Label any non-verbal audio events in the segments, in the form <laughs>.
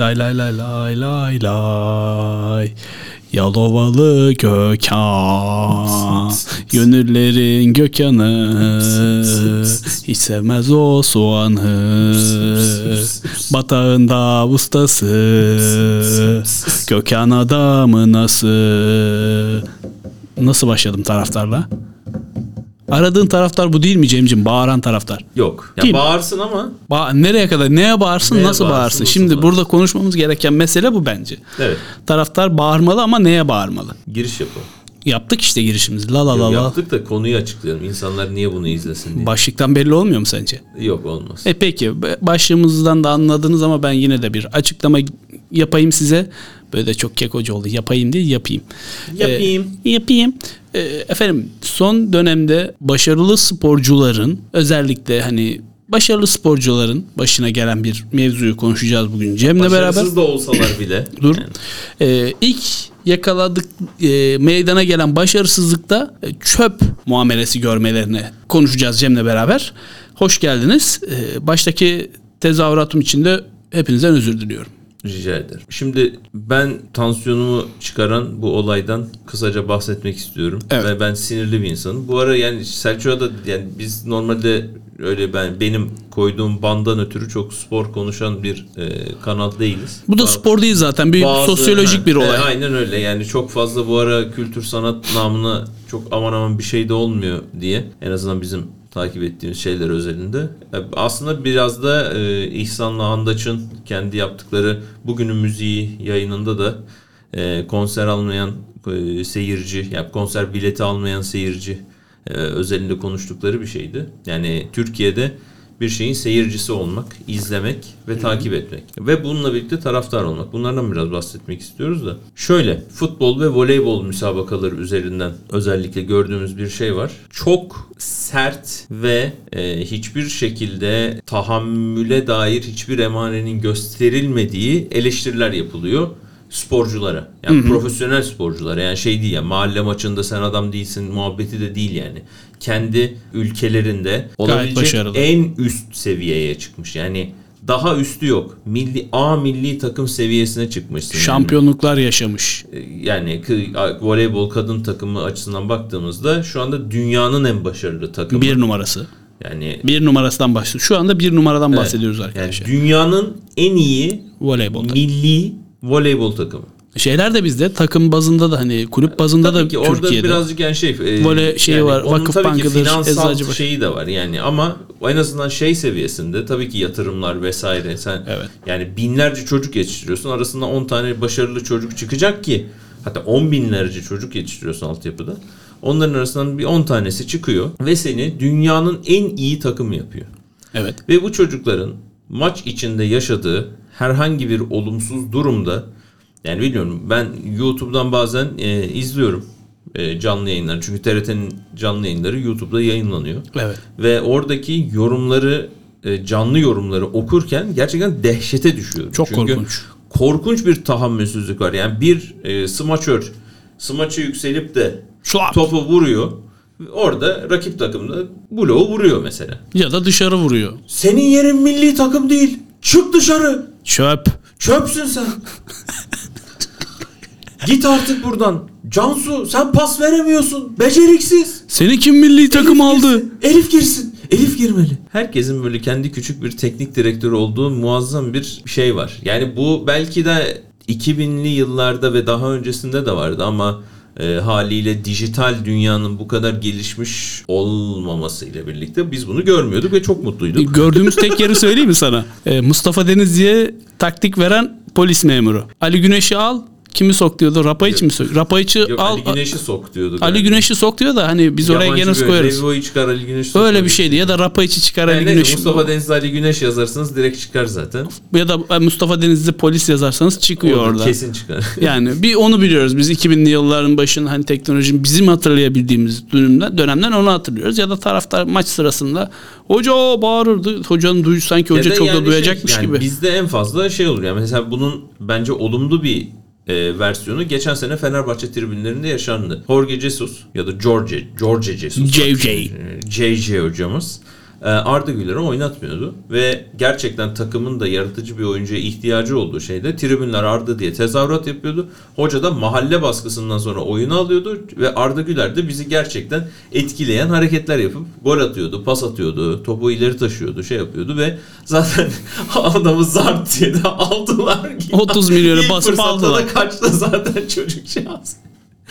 Lay lay lay lay lay lay. Yalovalı Gökhan. Gönüllerin Gökhan'ı Hiç sevmez o soğanı. Batağında ustası. Gökhan adamı nasıl? Nasıl başladım taraftarla? Aradığın taraftar bu değil mi Cemcim? Bağıran taraftar. Yok. Ya Kim? bağırsın ama Ba- nereye kadar? Neye bağırsın? Neye nasıl bağırsın, bağırsın? nasıl Şimdi bağırsın? burada konuşmamız gereken mesele bu bence. evet Taraftar bağırmalı ama neye bağırmalı? giriş yapalım. Yaptık işte girişimizi. La la la la. Yaptık da konuyu açıklayalım. İnsanlar niye bunu izlesin diye. Başlıktan belli olmuyor mu sence? Yok olmaz. E peki başlığımızdan da anladınız ama ben yine de bir açıklama yapayım size. Böyle de çok kekocu oldu. Yapayım değil yapayım. Yapayım. E, yapayım. E, efendim son dönemde başarılı sporcuların özellikle hani başarılı sporcuların başına gelen bir mevzuyu konuşacağız bugün Cem'le beraber. Başarısız da olsalar bile. <laughs> Dur. Yani Ee, ilk yakaladık e, meydana gelen başarısızlıkta e, çöp muamelesi görmelerine konuşacağız Cem'le beraber. Hoş geldiniz. Ee, baştaki tezahüratım için de hepinizden özür diliyorum. Rica ederim. Şimdi ben tansiyonumu çıkaran bu olaydan kısaca bahsetmek istiyorum. Evet. Ve ben sinirli bir insanım. Bu ara yani Selçuk'a da yani biz normalde öyle ben benim koyduğum bandan ötürü çok spor konuşan bir e, kanal değiliz. Bu da Bazı- spor değil zaten bir bazı- sosyolojik bir olay. e, aynen öyle yani çok fazla bu ara kültür sanat namına çok aman aman bir şey de olmuyor diye en azından bizim takip ettiğimiz şeyler özelinde. E, Aslında biraz da e, İhsan'la Handaç'ın kendi yaptıkları bugünün müziği yayınında da e, konser almayan e, seyirci, yani konser bileti almayan seyirci e, özelinde konuştukları bir şeydi. Yani Türkiye'de bir şeyin seyircisi olmak, izlemek ve takip etmek. Ve bununla birlikte taraftar olmak. Bunlardan biraz bahsetmek istiyoruz da. Şöyle, futbol ve voleybol müsabakaları üzerinden özellikle gördüğümüz bir şey var. Çok sert ve e, hiçbir şekilde tahammüle dair hiçbir emanenin gösterilmediği eleştiriler yapılıyor sporculara. Yani profesyonel sporculara. Yani şey değil ya mahalle maçında sen adam değilsin muhabbeti de değil yani. Kendi ülkelerinde olabilecek en üst seviyeye çıkmış. Yani daha üstü yok. Milli A milli takım seviyesine çıkmışsın. yani. Şampiyonluklar yaşamış. Yani k- voleybol kadın takımı açısından baktığımızda şu anda dünyanın en başarılı takımı. Bir numarası. yani Bir numarasından bahsediyoruz. Şu anda bir numaradan Evet. bahsediyoruz yani arkadaşlar. dünyanın en iyi Voleybol. milli voleybol takımı. Şeyler de bizde takım bazında da hani kulüp bazında Tabii da ki orada Türkiye'de. birazcık yani şey e, Voley şeyi var, onun Vakıf tabii ki Bankı'dır, finansal Eczacıbaşı. şeyi de var yani ama en azından şey seviyesinde tabii ki yatırımlar vesaire sen Evet. yani binlerce çocuk yetiştiriyorsun arasında 10 tane başarılı çocuk çıkacak ki hatta 10 binlerce çocuk yetiştiriyorsun altyapıda. Onların arasından bir 10 tanesi çıkıyor ve seni dünyanın en iyi takımı yapıyor. Evet. Ve bu çocukların maç içinde yaşadığı herhangi bir olumsuz durumda yani biliyorum ben YouTube'dan bazen e, izliyorum e, canlı yayınları. Çünkü TRT'nin canlı yayınları YouTube'da yayınlanıyor. Evet. Ve oradaki yorumları e, canlı yorumları okurken gerçekten dehşete düşüyorum. Çok Çünkü korkunç. korkunç bir tahammülsüzlük var. Yani bir e, smaçör smaçı yükselip de Şlap. topu vuruyor. Orada rakip takımda bloğu vuruyor mesela. Ya da dışarı vuruyor. Senin yerin milli takım değil. Çık dışarı. Çöp. Çöpsün sen. Git artık buradan. Cansu sen pas veremiyorsun. Beceriksiz. Seni kim milli takım Elif aldı? girsin, Elif girsin. Elif girmeli. Herkesin böyle kendi küçük bir teknik direktörü olduğu muazzam bir şey var. Yani bu belki de 2000'li yıllarda ve daha öncesinde de vardı ama e, haliyle dijital dünyanın bu kadar gelişmiş olmamasıyla birlikte biz bunu görmüyorduk ve çok mutluyduk. Gördüğümüz tek yeri söyleyeyim mi sana? Ee, Mustafa Denizli'ye taktik veren polis memuru. Ali Güneş'i al. Kimi sok diyordu? Rapaiç'i mi sok? Rapaiç'i Yok, al. Ali Güneş'i sok diyorduk. Ali yani. Güneş'i sok diyor da hani biz oraya Yabancı bir koyarız. Levo'yu çıkar Ali Güneş sok. Öyle bir şeydi ya da Rapaiç'i çıkar Yani Ali neyse, Güneş. Mustafa Denizli Ali Güneş yazarsanız direkt çıkar zaten. Ya da e, Mustafa Denizli polis yazarsanız çıkıyor Orada orada. Kesin çıkar. <laughs> Yani bir onu biliyoruz. Biz 2000'li yılların başında hani teknolojinin bizim hatırlayabildiğimiz dönemden, dönemden onu hatırlıyoruz. Ya da taraftar maç sırasında hoca bağırırdı. Hocanın duyu sanki hoca Ya çok yani da duyacakmış şey, yani gibi. Bizde en fazla şey olur yani mesela bunun bence olumlu bir e, versiyonu geçen sene Fenerbahçe tribünlerinde yaşandı. Jorge Jesus ya da George George Jesus. JJ. JJ hocamız e, Arda Güler'i oynatmıyordu. Ve gerçekten takımın da yaratıcı bir oyuncuya ihtiyacı olduğu şeyde tribünler Arda diye tezahürat yapıyordu. Hoca da mahalle baskısından sonra oyunu alıyordu ve Arda Güler de bizi gerçekten etkileyen hareketler yapıp gol atıyordu, pas atıyordu, topu ileri taşıyordu, şey yapıyordu ve zaten <laughs> adamı zart diye de aldılar. 30 milyonu basıp aldılar. da kaçtı zaten çocuk şans.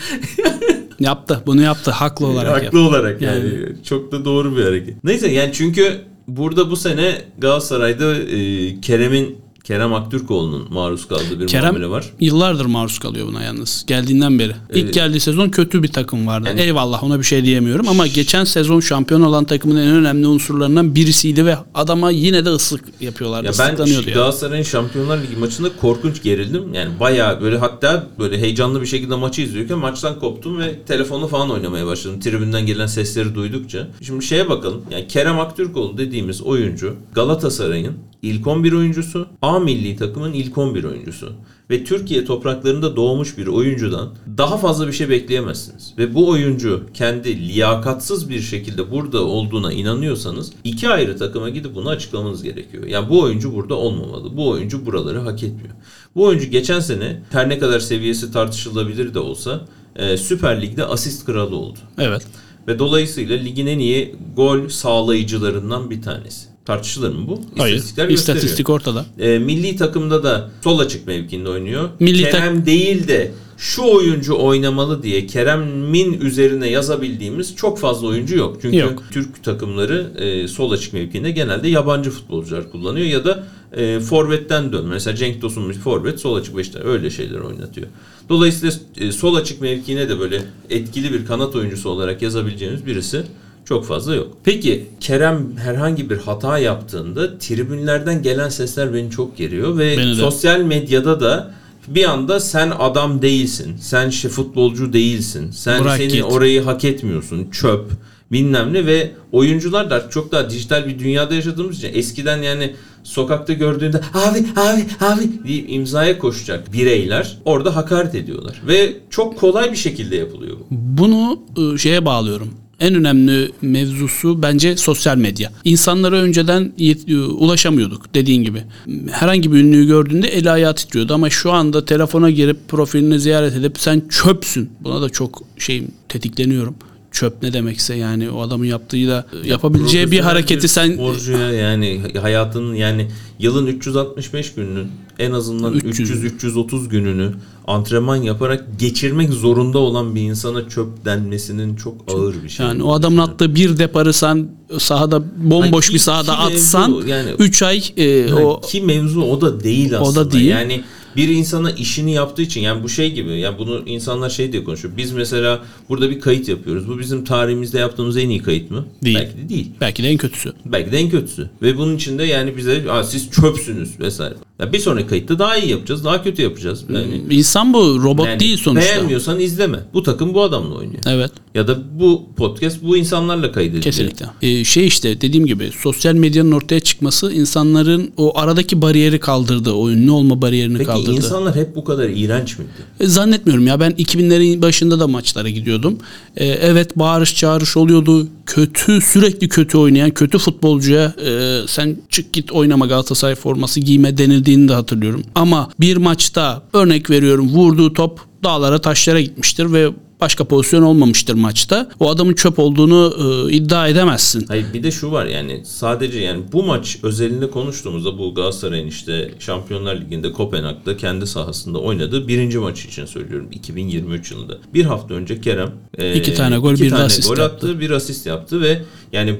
<laughs> Yaptı. Bunu yaptı. Haklı olarak Haklı yaptı. olarak yani. Yani. Çok da doğru bir hareket. Neyse yani çünkü burada bu sene Galatasaray'da e, Kerem'in Kerem Aktürkoğlu'nun maruz kaldığı bir Kerem muamele var. yıllardır maruz kalıyor buna yalnız. Geldiğinden beri. İlk Evet. geldiği sezon kötü bir takım vardı. Yani- Eyvallah ona bir şey diyemiyorum ama geçen sezon şampiyon olan takımın en önemli unsurlarından birisiydi ve adama yine de ıslık yapıyorlardı. Ya ben yani. Galatasaray'ın Şampiyonlar Ligi maçında korkunç gerildim. Yani bayağı böyle hatta böyle heyecanlı bir şekilde maçı izliyorken maçtan koptum ve telefonu falan oynamaya başladım. Tribünden gelen sesleri duydukça. Şimdi şeye bakalım. Yani Kerem Aktürkoğlu dediğimiz oyuncu Galatasaray'ın ilk 11 oyuncusu, A milli takımın ilk 11 oyuncusu ve Türkiye topraklarında doğmuş bir oyuncudan daha fazla bir şey bekleyemezsiniz. Ve bu oyuncu kendi liyakatsız bir şekilde burada olduğuna inanıyorsanız iki ayrı takıma gidip bunu açıklamanız gerekiyor. Yani bu oyuncu burada olmamalı. Bu oyuncu buraları hak etmiyor. Bu oyuncu geçen sene her ne kadar seviyesi tartışılabilir de olsa e, Süper Lig'de asist kralı oldu. Evet. Ve dolayısıyla ligin en iyi gol sağlayıcılarından bir tanesi. Tartışılır mı bu? Hayır. İstatistikler gösteriyor. İstatistik ortada. E, milli takımda da sol açık mevkinde oynuyor. Milli Kerem değil de şu oyuncu oynamalı diye Kerem'in üzerine yazabildiğimiz çok fazla oyuncu yok. Çünkü Yok. Türk takımları e, sol açık mevkinde genelde yabancı futbolcular kullanıyor ya da e, forvetten dön. Mesela Cenk Tosun forvet sol açık beşte öyle şeyler oynatıyor. Dolayısıyla e, sol açık mevkine de böyle etkili bir kanat oyuncusu olarak yazabileceğimiz birisi çok fazla yok. Peki Kerem herhangi bir hata yaptığında tribünlerden gelen sesler beni çok geriyor ve Beni de. sosyal medyada da bir anda sen adam değilsin. Sen şey futbolcu değilsin. Sen Bırak seni git. orayı hak etmiyorsun. Çöp bilmem ne ve oyuncular da çok daha dijital bir dünyada yaşadığımız için eskiden yani sokakta gördüğünde abi abi abi deyip imzaya koşacak bireyler orada hakaret ediyorlar ve çok kolay bir şekilde yapılıyor bu. Bunu e, şeye bağlıyorum. En önemli mevzusu bence sosyal medya. İnsanlara önceden yet- e, ulaşamıyorduk dediğin gibi. Herhangi bir ünlüyü gördüğünde eli ayağı titriyordu ama şu anda telefona girip profilini ziyaret edip sen çöpsün. Buna da çok şeyim tetikleniyorum. Çöp ne demekse yani o adamın yaptığı da e, yapabileceği bir hareketi sen sporcuya yani hayatının yani yılın 365 gününün en azından 300. 300-330 gününü antrenman yaparak geçirmek zorunda olan bir insana çöp denmesinin çok ağır bir şey. yani o adamın attığı bir deparı sen sahada bomboş ki- bir sahada ki mevzu atsan yani- 3 ay e, o o ki mevzu o da değil aslında. değil. Yani bir insana işini yaptığı için yani bu şey gibi yani bunu insanlar şey diye konuşuyor. Biz mesela burada bir kayıt yapıyoruz. Bu bizim tarihimizde yaptığımız en iyi kayıt mı? Değil. Belki de değil. belki de en kötüsü. Belki de en kötüsü. Ve bunun içinde yani bize "Aa, siz çöpsünüz vesaire. Ya bir sonraki kayıtta daha iyi yapacağız, daha kötü yapacağız. Yani, İnsan bu robot yani değil sonuçta. Beğenmiyorsan izleme. Bu takım bu adamla oynuyor. Evet. Ya da bu podcast bu insanlarla kaydediliyor. Kesinlikle. Ee, şey işte dediğim gibi sosyal medyanın ortaya çıkması insanların o aradaki bariyeri kaldırdı. O ünlü olma bariyerini Peki kaldırdı. insanlar hep bu kadar iğrenç miydi? E, Zannetmiyorum ya ben 2000'lerin başında da maçlara gidiyordum. E, evet bağırış çağırış oluyordu. Kötü sürekli kötü oynayan kötü futbolcuya e, sen çık git oynama Galatasaray forması giyme denildiğini de hatırlıyorum. Ama bir maçta örnek veriyorum vurduğu top dağlara taşlara gitmiştir ve başka pozisyon olmamıştır maçta. O adamın çöp olduğunu e, iddia edemezsin. Hayır bir de şu var yani sadece yani bu maç özelinde konuştuğumuzda bu Galatasaray'ın işte Şampiyonlar Ligi'nde Kopenhag'da kendi sahasında oynadığı birinci maç için söylüyorum 2023 yılında. Bir hafta önce Kerem e, İki tane gol, iki bir tane asist gol yaptı. attı, bir asist yaptı ve yani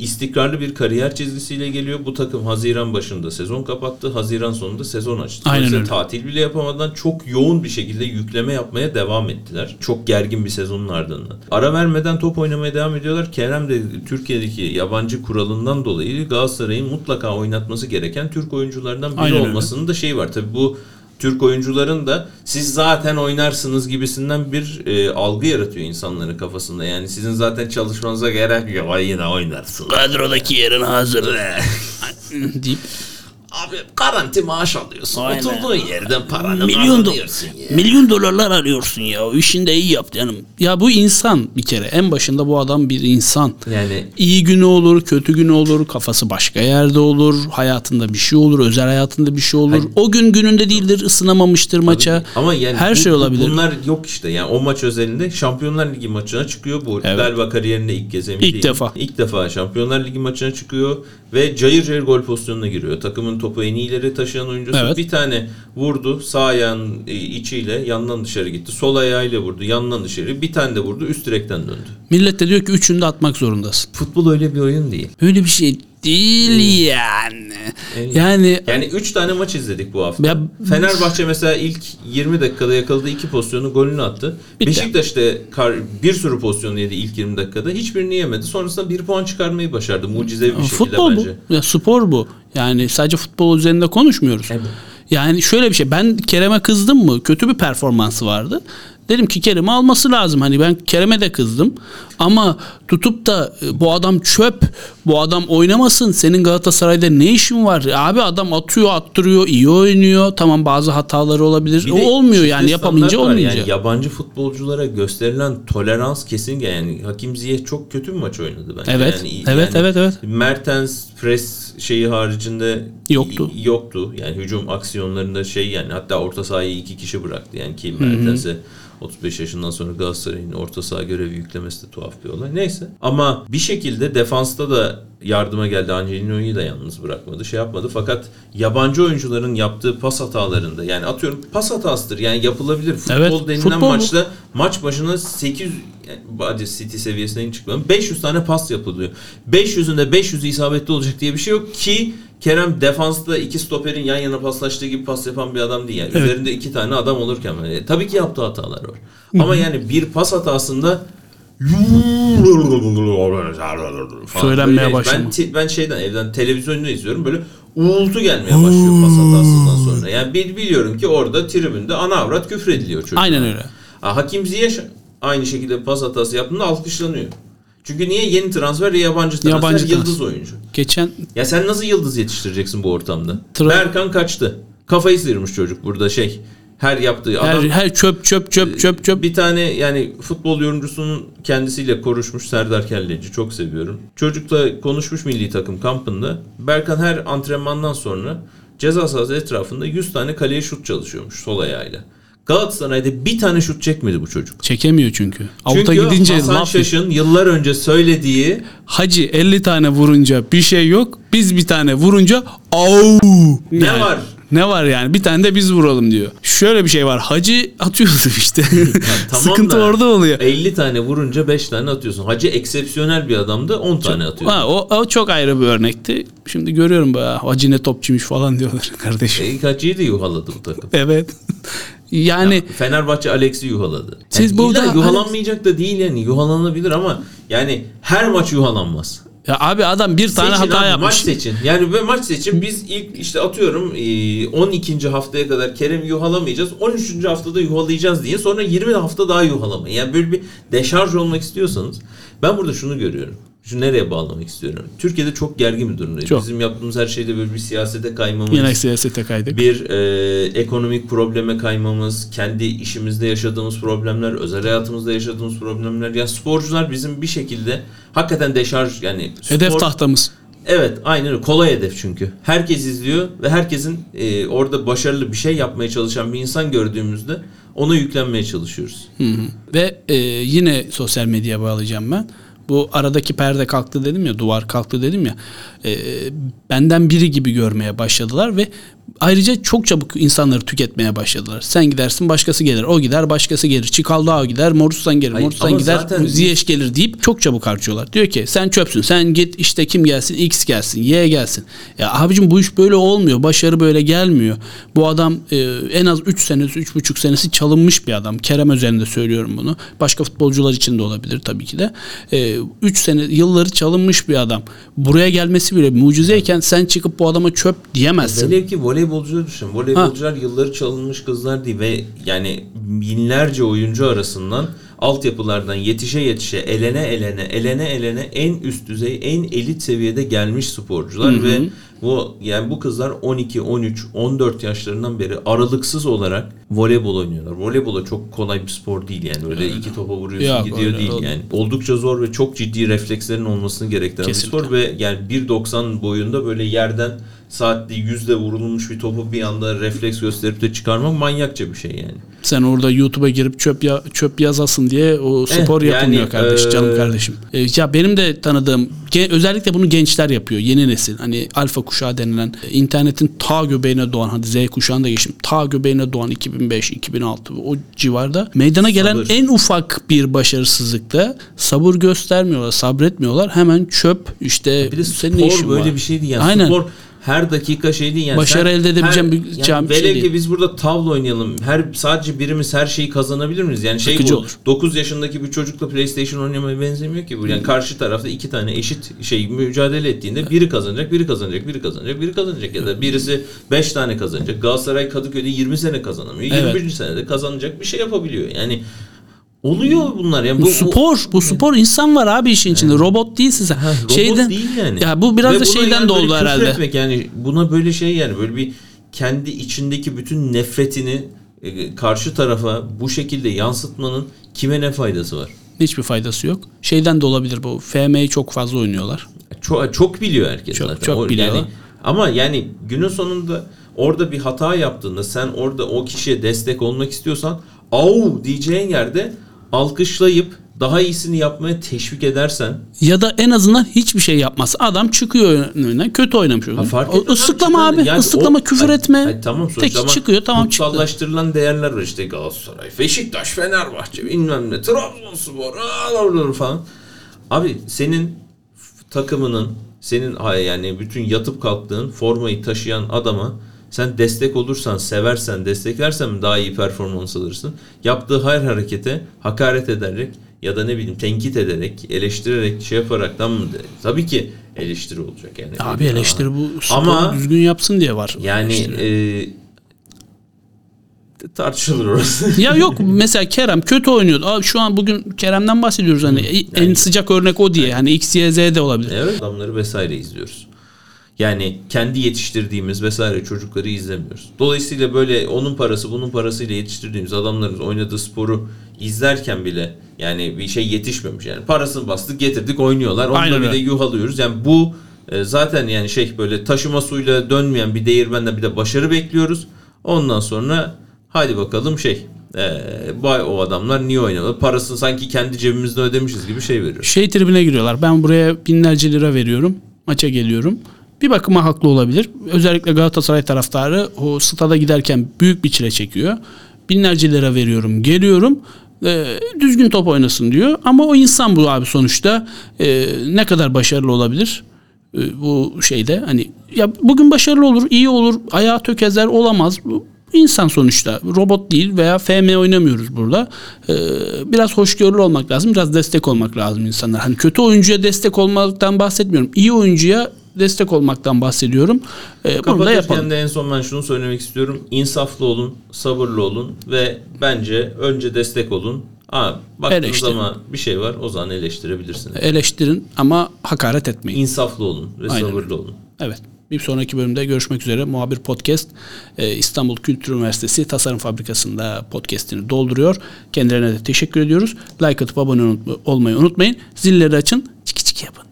istikrarlı bir kariyer çizgisiyle geliyor. Bu takım Haziran başında sezon kapattı. Haziran sonunda sezon açtı. Aynen öyle. tatil bile yapamadan çok yoğun bir şekilde yükleme yapmaya devam ettiler. Çok gergin bir sezonun ardından. Ara vermeden top oynamaya devam ediyorlar. Kerem de Türkiye'deki yabancı kuralından dolayı Galatasaray'ın mutlaka oynatması gereken Türk oyunculardan biri Aynen öyle. olmasının da şeyi var. Tabii bu Türk oyuncuların da siz zaten oynarsınız gibisinden bir e, algı yaratıyor insanların kafasında. Yani sizin zaten çalışmanıza gerek yok. Ay yine oynarsın. Kadrodaki yerin hazır <laughs> deyip Abi garanti maaş alıyorsun. Aynen. Oturduğun yerden paranı milyon, do- ya. milyon dolarlar arıyorsun ya. O işini de iyi yap canım. Ya bu insan bir kere. En başında bu adam bir insan. Yani İyi günü olur, kötü günü olur, kafası başka yerde olur, hayatında bir şey olur, özel hayatında bir şey olur. O gün gününde değildir, ısınamamıştır maça. Ama yani her bu- şey olabilir. Bunlar yok işte. Yani o maç özelinde Şampiyonlar Ligi maçına çıkıyor. Bu Evet. galiba kariyerinde ilk kez emin İlk değilim. defa. İlk defa Şampiyonlar Ligi maçına çıkıyor ve cayır cayır gol pozisyonuna giriyor. Takımın topu en iyileri taşıyan oyuncusu. Evet. Bir tane vurdu sağ ayağın e, içiyle yandan dışarı gitti. Sol ayağıyla vurdu yandan dışarı. Bir tane de vurdu üst direkten döndü. Millet de diyor ki üçünü de atmak zorundasın. Futbol öyle bir oyun değil. Öyle bir şey değil yani. Yani Yani 3 tane maç izledik bu hafta. Ya- Fenerbahçe mesela ilk 20 dakikada yakaladığı iki pozisyonu golünü attı. Bitti. Beşiktaş da kar- bir sürü pozisyon yedi ilk 20 dakikada. Hiçbirini yemedi. Sonrasında bir puan çıkarmayı başardı. Mucizevi bir şekilde futbol bence. bu. Ya spor bu. Yani sadece futbol üzerinde konuşmuyoruz. Evet. Yani şöyle bir şey. Ben Kerem'e kızdım mı? Kötü bir performansı vardı. Dedim ki Kerem'i alması lazım. Hani ben Kerem'e de kızdım. Ama tutup da e, bu adam çöp, bu adam oynamasın. Senin Galatasaray'da ne işin var? Abi adam atıyor, attırıyor, iyi oynuyor. Tamam bazı hataları olabilir. Bir o olmuyor yani yapamayınca olmayınca. Yani yabancı futbolculara gösterilen tolerans kesinlikle yani Hakim Ziyech çok kötü bir maç oynadı bence. Evet, Yani, evet, evet, evet. Mertens pres şeyi haricinde Yoktu. yoktu. Yani hücum aksiyonlarında şey yani hatta orta sahayı iki kişi bıraktı. Yani ki Mertens'e 35 yaşından sonra Galatasaray'ın orta saha görevi yüklemesi de tuhaf bir olay. Neyse. Ama bir şekilde defansta da yardıma geldi. Angelino'yu da yalnız bırakmadı. Şey yapmadı. Fakat yabancı oyuncuların yaptığı pas hatalarında yani atıyorum pas hatasıdır. Yani yapılabilir. Futbol Evet, denilen futbol maçta maç başına 800 yani City seviyesine hiç çıkmadım. 500 tane pas yapılıyor. 500'ünde 500'ü isabetli olacak diye bir şey yok ki Kerem defansta iki stoperin yan yana paslaştığı gibi pas yapan bir adam değil. Yani Evet. üzerinde iki tane adam olurken yani tabii ki yaptığı hatalar var. Ama yani bir pas hatasında Söylenmeye başlama. Ben, ben şeyden evden televizyonda izliyorum böyle uğultu gelmeye başlıyor pas hatasından sonra. Yani bil- biliyorum ki orada tribünde ana avrat küfür ediliyor çocuğa. Aynen öyle. Ha, Hakim Ziyech aynı şekilde pas hatası yaptığında alkışlanıyor. Çünkü niye yeni transfer ya yabancı transfer Yabancı yıldız transfer. oyuncu. Geçen Ya sen nasıl yıldız yetiştireceksin bu ortamda? Tra- Berkan kaçtı. Kafayı sıyırmış çocuk burada şey. Her yaptığı her, adam her çöp çöp çöp çöp çöp. bir tane yani futbol yorumcusunun kendisiyle konuşmuş Serdar Kelleci çok seviyorum. Çocukla konuşmuş milli takım kampında. Berkan her antrenmandan sonra ceza sahası etrafında 100 tane kaleye şut çalışıyormuş sol ayağıyla. Galatasaray'da bir tane şut çekmedi bu çocuk. Çekemiyor çünkü. Avuta Çünkü gidince Hasan laf Şaş'ın yıllar önce söylediği Hacı 50 tane vurunca bir şey yok. Biz bir tane vurunca au. Ne Yani, var? Ne var yani? Bir tane de biz vuralım diyor. Şöyle bir şey var. Hacı atıyordu işte. <laughs> <laughs> tamam Sıkıntı da orada oluyor. 50 tane vurunca 5 tane atıyorsun. Hacı eksepsiyonel bir adamdı 10 tane atıyor. Ha, o, o çok ayrı bir örnekti. Şimdi görüyorum böyle Hacı ne topçuymuş falan diyorlar <laughs> kardeşim. E, Hacı'yı da yuhaladı bu takım. Evet. yani Fenerbahçe Alex'i yuhaladı. Siz yani burada illa yuhalanmayacak da değil yani yuhalanabilir ama yani her maç yuhalanmaz. Ya abi adam bir tane Seçin hata abi, yapmış. Maç seçin. Yani ve maç seçin. Biz ilk işte atıyorum e, 12. haftaya kadar Kerem yuhalamayacağız. 13. haftada yuhalayacağız diye. Sonra 20 hafta daha yuhalamayın. Yani böyle bir deşarj olmak istiyorsanız ben burada şunu görüyorum. Şu nereye bağlamak istiyorum. Türkiye'de çok gergin bir durumdayız. Çok. Bizim yaptığımız her şeyde böyle bir siyasete kaymamız. Yine siyasete kaydık. bir e, ekonomik probleme kaymamız, kendi işimizde yaşadığımız problemler, özel hayatımızda yaşadığımız problemler. Yani sporcular bizim bir şekilde hakikaten deşarj yani Hedef spor- tahtamız. Evet aynen öyle. Kolay hedef çünkü. Herkes izliyor ve herkesin e, orada başarılı bir şey yapmaya çalışan bir insan gördüğümüzde ona yüklenmeye çalışıyoruz. Hı hı. Ve e, yine sosyal medyaya bağlayacağım ben. Bu aradaki perde kalktı dedim ya, duvar kalktı dedim ya. e, benden biri gibi görmeye başladılar ve ayrıca çok çabuk insanları tüketmeye başladılar. Sen gidersin başkası gelir, o gider başkası gelir. Çikaldao gider, Morus'tan gelir, Morus'tan gider, zaten Ziyech gelir deyip çok çabuk harcıyorlar. Diyor ki sen çöpsün, sen git işte kim gelsin, X gelsin, Y gelsin. Ya abicim bu iş böyle olmuyor, başarı böyle gelmiyor. Bu adam e, en az 3 senesi, 3,5 senesi çalınmış bir adam. Kerem özelinde söylüyorum bunu. Başka futbolcular için de olabilir tabii ki de. 3 sene yılları çalınmış bir adam. Buraya gelmesi bile mucizeyken sen çıkıp bu adama çöp diyemezsin. Velev ki voleybolcuları düşün. Voleybolcular yılları çalınmış kızlar değil ve yani binlerce oyuncu arasından altyapılardan yetişe yetişe elene elene elene elene en üst düzey en elit seviyede gelmiş sporcular ve Bu yani bu kızlar 12, 13, 14 yaşlarından beri aralıksız olarak voleybol oynuyorlar. Voleybol çok kolay bir spor değil yani. Öyle iki topa vuruyorsun Yok, gidiyor öyle değil oldu. yani. Oldukça zor ve çok ciddi reflekslerin olmasını gerektiren Kesinlikle. bir spor ve yani 1.90 boyunda böyle yerden saatte yüzle vurulmuş bir topu bir anda refleks gösterip de çıkarmak manyakça bir şey yani. Sen orada YouTube'a girip çöp ya, çöp yazasın diye o spor Eh, yani, yapılmıyor kardeş eee, canım kardeşim. E, ya benim de tanıdığım özellikle bunu gençler yapıyor. Yeni nesil. Hani alfa kuşağı denilen e, internetin ta göbeğine doğan hadi Z kuşağını da geçtim. Ta göbeğine doğan 2005 2006 o civarda meydana gelen Sabır. en ufak bir başarısızlıkta sabır göstermiyorlar, sabretmiyorlar. Hemen çöp işte Bir de senin spor işin böyle var? bir şey değil yani. Aynen. Spor her dakika şey değil yani. Başarı elde edebileceğim bir yani şey velev değil. ki biz burada tavla oynayalım. Her sadece birimiz her şeyi kazanabilir miyiz? Yani şey Sıkıcı bu. olur. 9 yaşındaki bir çocukla PlayStation oynamaya benzemiyor ki bu. Yani karşı tarafta iki tane eşit şey mücadele ettiğinde biri kazanacak, biri kazanacak, biri kazanacak, biri kazanacak ya da birisi 5 tane kazanacak. Galatasaray Kadıköy'de 20 sene kazanamıyor. Evet. 21. senede kazanacak bir şey yapabiliyor. Yani oluyor bunlar. Yani Bu, spor, bu spor insan var abi işin içinde. Robot değilsin sen. Ha, robot Şeyden- değil yani. Ya bu biraz Ve da şeyden yani de oldu herhalde. Etmek yani buna böyle şey yani böyle bir kendi içindeki bütün nefretini e, karşı tarafa bu şekilde yansıtmanın kime ne faydası var? Hiçbir faydası yok. Şeyden de olabilir bu. FM'yi çok fazla oynuyorlar. Çok çok biliyor herkes Çok- zaten. çok biliyor. Yani, ama yani günün sonunda orada bir hata yaptığında sen orada o kişiye destek olmak istiyorsan au diyeceğin yerde alkışlayıp daha iyisini yapmaya teşvik edersen Ya da en azından hiçbir şey yapmaz. Adam çıkıyor önüne kötü oynamış. Ha, fark O- etmez Islıklama abi, yani Islıklama o- küfür Ay- etme. ay tamam sonuçta Tek çıkıyor tamam çıktı. kutsallaştırılan değerler var işte Galatasaray, Beşiktaş, Fenerbahçe bilmem ne, Trabzonspor aa, falan. Abi senin takımının senin yani bütün yatıp kalktığın formayı taşıyan adama sen destek olursan, seversen, desteklersen daha iyi performans alırsın. Yaptığı her harekete hakaret ederek ya da ne bileyim tenkit ederek, eleştirerek, şey yaparaktan mı? Tabii ki eleştiri olacak yani. Abi eleştiri bu Ama- düzgün yapsın diye var. Yani eleştiri. e, tartışılır orası. <laughs> ya yok mesela Kerem kötü oynuyordu. Abi şu an bugün Kerem'den bahsediyoruz hani en sıcak örnek o diye. Hani X, Y, Z de olabilir. Evet adamları vesaire izliyoruz. Yani kendi yetiştirdiğimiz vesaire çocukları izlemiyoruz. Dolayısıyla böyle onun parası bunun parasıyla yetiştirdiğimiz adamların oynadığı sporu izlerken bile yani bir şey yetişmemiş. Yani parasını bastık getirdik oynuyorlar. Onda Aynen bir de öyle. yuhalıyoruz. Yani bu e, zaten yani şey böyle taşıma suyla dönmeyen bir değirmende bir de başarı bekliyoruz. Ondan sonra hadi bakalım şey e, vay o adamlar niye oynadı? Parasını sanki kendi cebimizden ödemişiz gibi şey veriyor. Şey tribine giriyorlar. Ben buraya binlerce lira veriyorum. Maça geliyorum. Bir bakıma haklı olabilir. Özellikle Galatasaray taraftarı o stada giderken büyük bir çile çekiyor. Binlerce lira veriyorum. Geliyorum. e, düzgün top oynasın diyor. Ama o insan bu abi sonuçta. E, ne kadar başarılı olabilir? E, bu şeyde hani ya bugün başarılı olur, iyi olur, ayağı tökezler olamaz. Bu insan sonuçta. Robot değil veya FM oynamıyoruz burada. Ee, biraz hoşgörülü olmak lazım. Biraz destek olmak lazım insanlar. Hani kötü oyuncuya destek olmaktan bahsetmiyorum. İyi oyuncuya destek olmaktan bahsediyorum. Ee, bunu da yapalım. de en son ben şunu söylemek istiyorum. İnsaflı olun, sabırlı olun ve bence önce destek olun. Aa, baktığınız Eleştirin. zaman bir şey var o zaman eleştirebilirsiniz. Eleştirin ama hakaret etmeyin. İnsaflı olun ve Aynen. sabırlı olun. Evet. Bir sonraki bölümde görüşmek üzere. Muhabir Podcast e, İstanbul Kültür Üniversitesi Tasarım Fabrikası'nda podcastini dolduruyor. Kendilerine de teşekkür ediyoruz. Like atıp abone olmayı unutmayın. Zilleri açın. Çiki çiki yapın.